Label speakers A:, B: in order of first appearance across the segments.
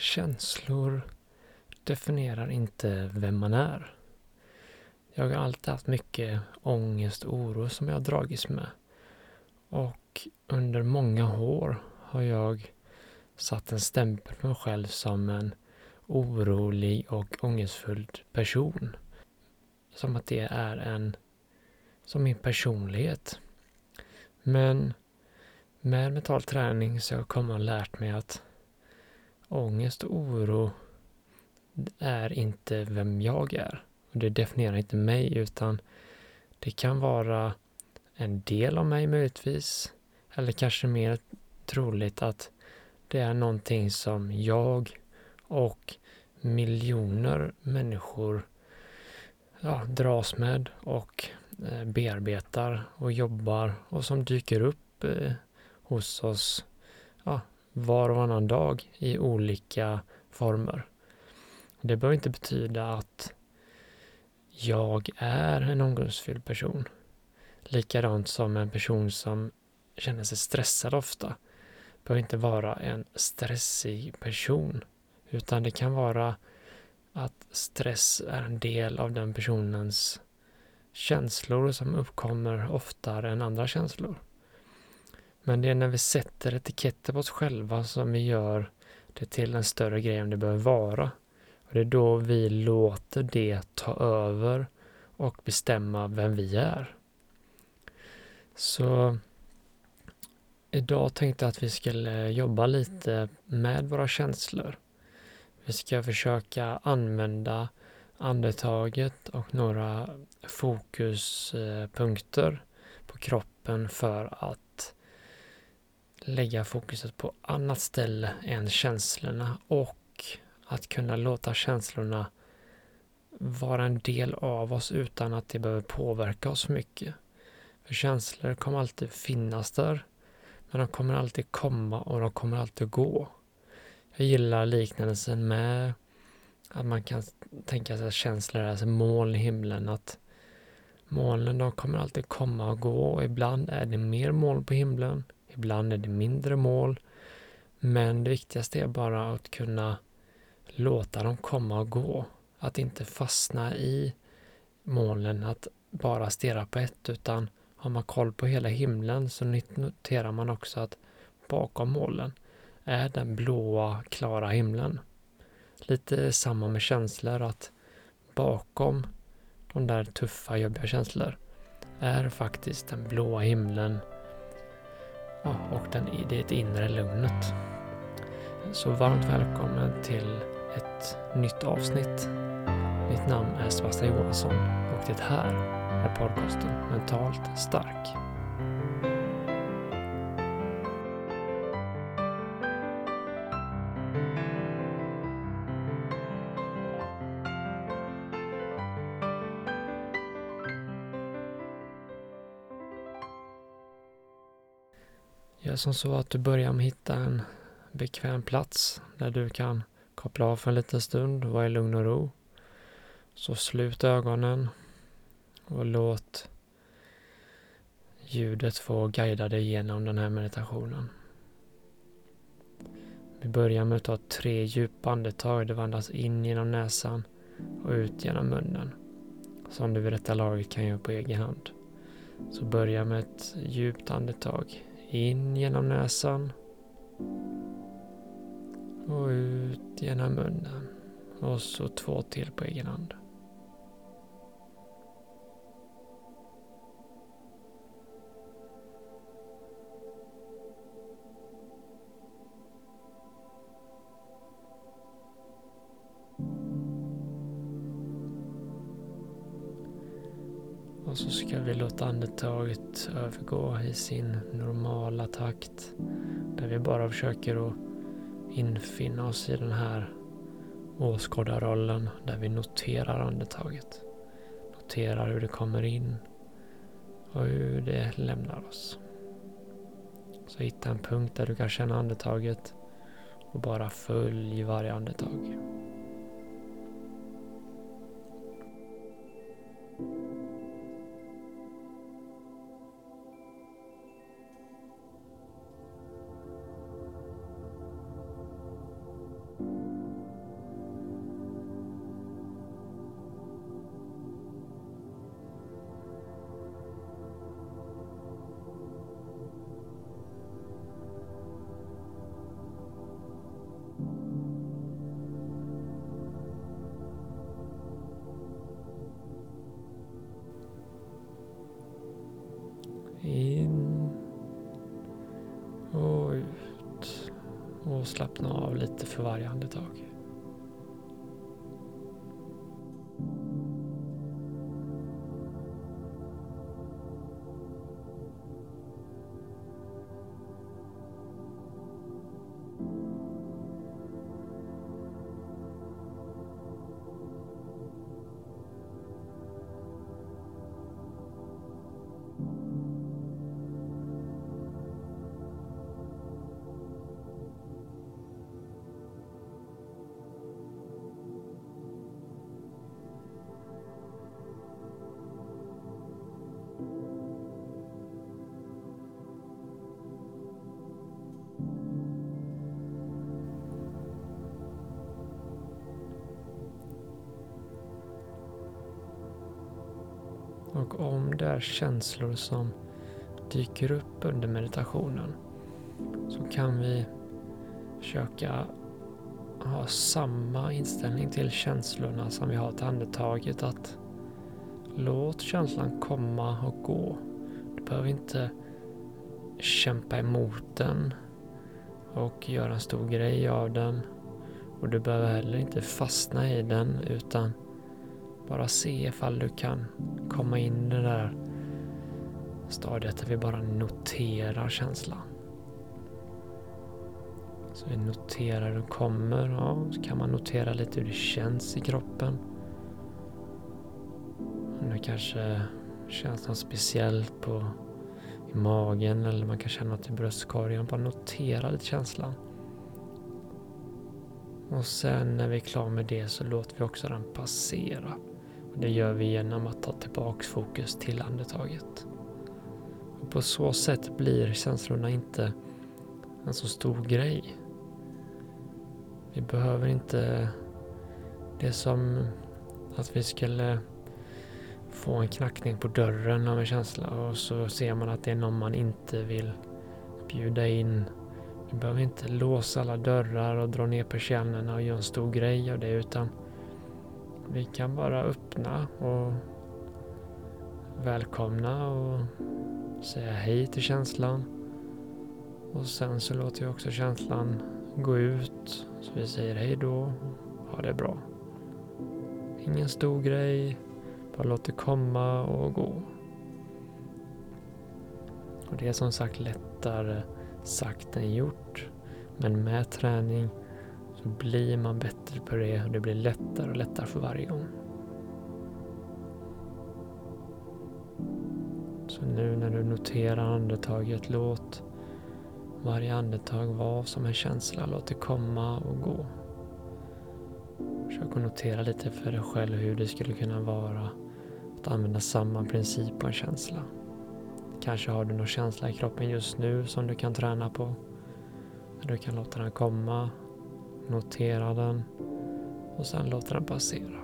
A: känslor definierar inte vem man är. Jag har alltid haft mycket ångest och oro som jag har dragits med. Och under många år har jag satt en stämpel på mig själv som en orolig och ångestfull person. Som att det är en som min personlighet. Men med mental träning så har jag kommit och lärt mig att ångest och oro är inte vem jag är. Och det definierar inte mig utan det kan vara en del av mig möjligtvis. Eller kanske mer troligt att det är någonting som jag och miljoner människor ja, dras med och eh, bearbetar och jobbar och som dyker upp eh, hos oss ja, var och varannan dag i olika former. Det behöver inte betyda att jag är en omgångsfylld person. Likadant som en person som känner sig stressad ofta behöver inte vara en stressig person. Utan det kan vara att stress är en del av den personens känslor som uppkommer oftare än andra känslor. Men det är när vi sätter etiketter på oss själva som vi gör det till en större grej än det behöver vara. Och det är då vi låter det ta över och bestämma vem vi är. Så idag tänkte jag att vi skulle jobba lite med våra känslor. Vi ska försöka använda andetaget och några fokuspunkter på kroppen för att lägga fokuset på annat ställe än känslorna och att kunna låta känslorna vara en del av oss utan att det behöver påverka oss mycket. För känslor kommer alltid finnas där, men de kommer alltid komma och de kommer alltid gå. Jag gillar liknelsen med att man kan tänka sig att känslor är som moln i himlen, att molnen de kommer alltid komma och gå och ibland är det mer moln på himlen, ibland är det mindre mål. Men det viktigaste är bara att kunna låta dem komma och gå. Att inte fastna i molnen, att bara stirra på ett, utan har man koll på hela himlen så noterar man också att bakom molnen är den blåa, klara himlen. Lite samma med känslor, att bakom de där tuffa, jobbiga känslor är faktiskt den blåa himlen ja, och den, det inre lugnet. Så varmt välkommen till ett nytt avsnitt. Mitt namn är Sebastian Johansson och det här är podcasten Mentalt stark. Gör som så att du börjar med att hitta en bekväm plats där du kan koppla av för en liten stund och vara i lugn och ro. Så slut ögonen och låt ljudet få guida dig genom den här meditationen. Vi börjar med att ta tre djupa andetag. Du andas in genom näsan och ut genom munnen. Som du vid detta laget kan göra på egen hand. Så börja med ett djupt andetag. In genom näsan och ut genom munnen. Och så två till på egen hand. Och så ska vi låta andetaget övergå i sin normala takt. Där vi bara försöker att infinna oss i den här åskådarrollen där vi noterar andetaget. Noterar hur det kommer in och hur det lämnar oss. Så hitta en punkt där du kan känna andetaget och bara följ varje andetag. In och ut. Och slappna av lite för varje andetag. Och om det är känslor som dyker upp under meditationen så kan vi försöka ha samma inställning till känslorna som vi har till andetaget. Att låt känslan komma och gå. Du behöver inte kämpa emot den och göra en stor grej av den. Och du behöver heller inte fastna i den utan bara se ifall du kan komma in i det där stadiet där vi bara noterar känslan. Så vi noterar hur den kommer. Ja, så kan man notera lite hur det känns i kroppen. Om det kanske känns något speciellt på, i magen eller man kan känna något i bröstkorgen. Bara notera lite känslan. Och sen när vi är klara med det så låter vi också den passera. Det gör vi genom att ta tillbaks fokus till andetaget. Och på så sätt blir känslorna inte en så stor grej. Vi behöver inte... Det som att vi skulle få en knackning på dörren av en känsla och så ser man att det är någon man inte vill bjuda in. Vi behöver inte låsa alla dörrar och dra ner persiennerna och göra en stor grej av det utan vi kan bara öppna och välkomna och säga hej till känslan. Och sen så låter jag också känslan gå ut. Så vi säger hej då. Ha det bra. Ingen stor grej. Bara låt det komma och gå. Och det är som sagt lättare sagt än gjort. Men med träning så blir man bättre på det och det blir lättare och lättare för varje gång. Så nu när du noterar andetaget, låt varje andetag vara som en känsla. Låt det komma och gå. Försök att notera lite för dig själv hur det skulle kunna vara att använda samma princip på en känsla. Kanske har du någon känsla i kroppen just nu som du kan träna på. du kan låta den komma Notera den och sen låta den passera.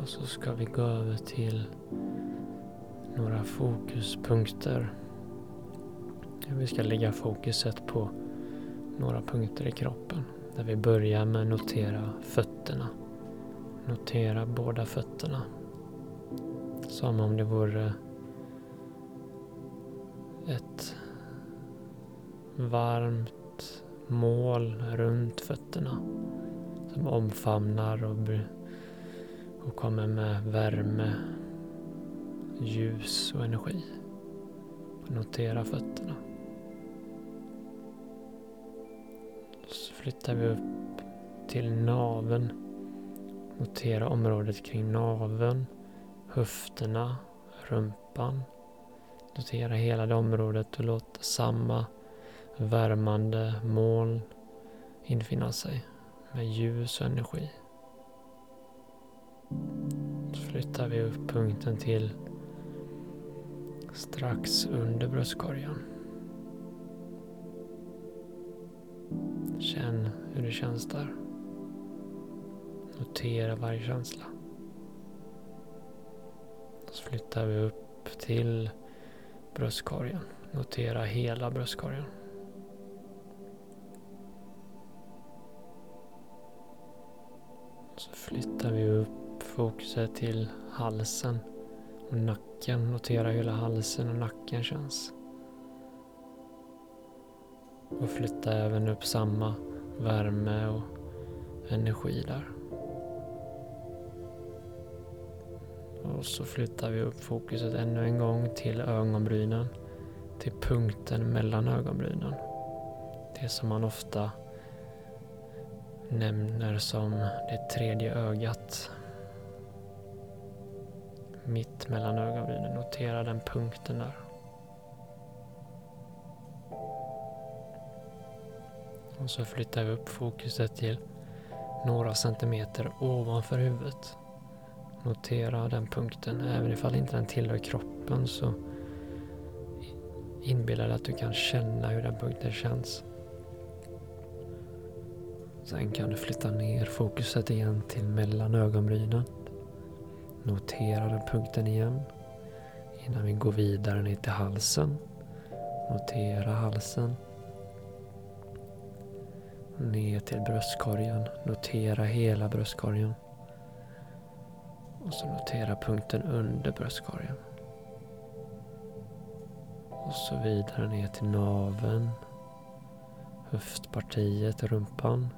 A: Och så ska vi gå över till några fokuspunkter. Vi ska lägga fokuset på några punkter i kroppen. Där vi börjar med att notera fötterna. Notera båda fötterna. Som om det vore ett varmt mål runt fötterna. Som omfamnar och och kommer med värme, ljus och energi. Notera fötterna. Så flyttar vi upp till naven. Notera området kring naven, höfterna, rumpan. Notera hela det området och låt samma värmande moln infinna sig med ljus och energi. Så flyttar vi upp punkten till strax under bröstkorgen. Känn hur det känns där. Notera varje känsla. Så flyttar vi upp till bröstkorgen. Notera hela bröstkorgen. Så flyttar vi fokuset till halsen och nacken. Notera hur hela halsen och nacken känns. Och flytta även upp samma värme och energi där. Och så flyttar vi upp fokuset ännu en gång till ögonbrynen. Till punkten mellan ögonbrynen. Det som man ofta nämner som det tredje ögat. Mitt mellan ögonbrynen. Notera den punkten där. Och så flyttar vi upp fokuset till några centimeter ovanför huvudet. Notera den punkten. Även ifall inte den tillhör kroppen så inbilla dig att du kan känna hur den punkten känns. Sen kan du flytta ner fokuset igen till mellan ögonbrynen. Notera den punkten igen. Innan vi går vidare ner till halsen. Notera halsen. Ner till bröstkorgen. Notera hela bröstkorgen. Och så notera punkten under bröstkorgen. Och så vidare ner till naven, höftpartiet, rumpan.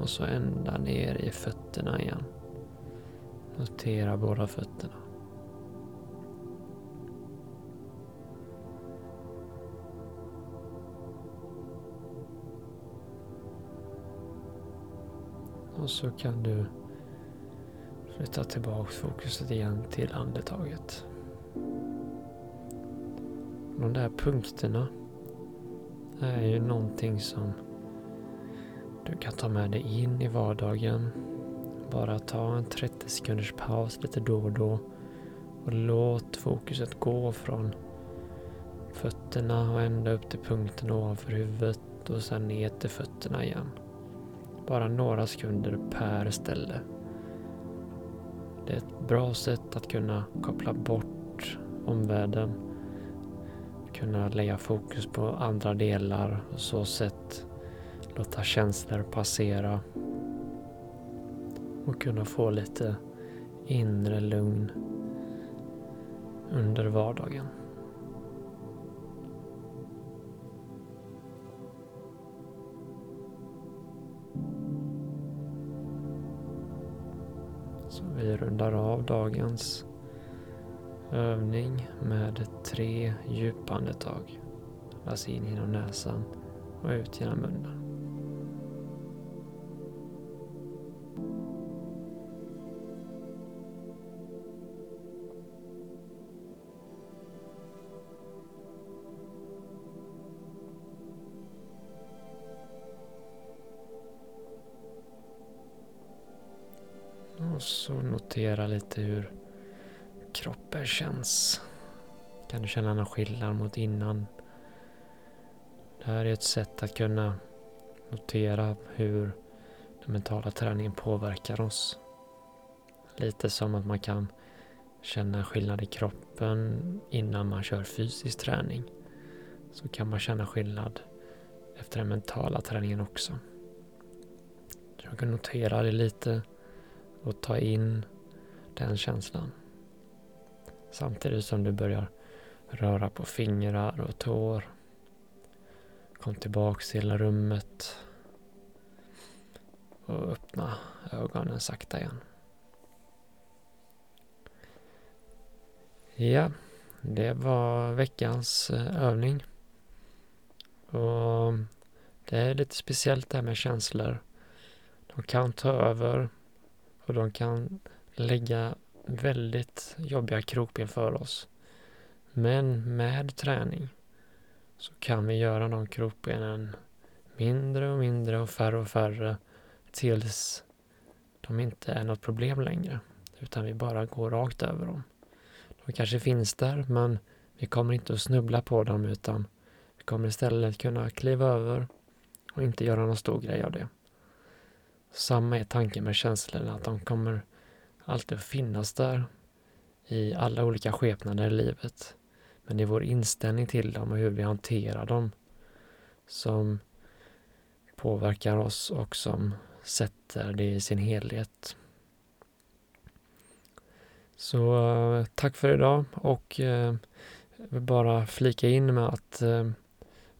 A: Och så ända ner i fötterna igen. Notera båda fötterna. Och så kan du flytta tillbaka fokuset igen till andetaget. De där punkterna är ju någonting som du kan ta med dig in i vardagen. Bara ta en 30 sekunders paus lite då och då och låt fokuset gå från fötterna och ända upp till punkten ovanför huvudet och sen ner till fötterna igen. Bara några sekunder per ställe. Det är ett bra sätt att kunna koppla bort omvärlden. Kunna lägga fokus på andra delar och så sätt låta känslor passera. Och kunna få lite inre lugn under vardagen. Så vi rundar av dagens övning med tre djupa andetag. Andas in genom näsan och ut genom munnen. Och så notera lite hur kroppen känns. Kan du känna någon skillnad mot innan? Det här är ett sätt att kunna notera hur den mentala träningen påverkar oss. Lite som att man kan känna skillnad i kroppen innan man kör fysisk träning. Så kan man känna skillnad efter den mentala träningen också. Jag kan notera det lite och ta in den känslan. Samtidigt som du börjar röra på fingrar och tår. Kom tillbaks till rummet och öppna ögonen sakta igen. Ja, det var veckans eh, övning. Och det är lite speciellt det här med känslor. De kan ta över och de kan lägga väldigt jobbiga krokben för oss. Men med träning så kan vi göra de krokbenen mindre och mindre och färre och färre tills de inte är något problem längre. Utan vi bara går rakt över dem. De kanske finns där men vi kommer inte att snubbla på dem utan vi kommer istället kunna kliva över och inte göra någon stor grej av det. Samma är tanken med känslorna, att de kommer alltid finnas där i alla olika skepnader i livet. Men det är vår inställning till dem och hur vi hanterar dem som påverkar oss och som sätter det i sin helhet. Så eh, tack för idag och eh, jag vill bara flika in med att eh,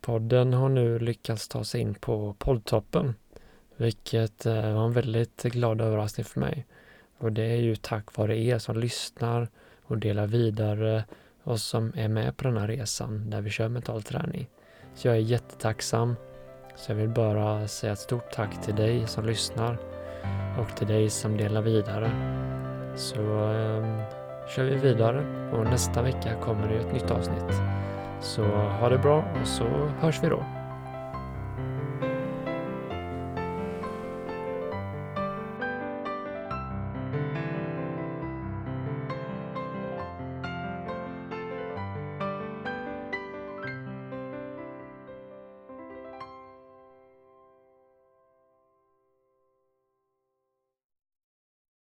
A: podden har nu lyckats ta sig in på poddtoppen, vilket eh, var en väldigt glad överraskning för mig. Och det är ju tack vare er som lyssnar och delar vidare och som är med på den här resan där vi kör mental träning. Så jag är jättetacksam. Så jag vill bara säga ett stort tack till dig som lyssnar och till dig som delar vidare. Så eh, kör vi vidare och nästa vecka kommer det ett nytt avsnitt. Så ha det bra och så hörs vi då.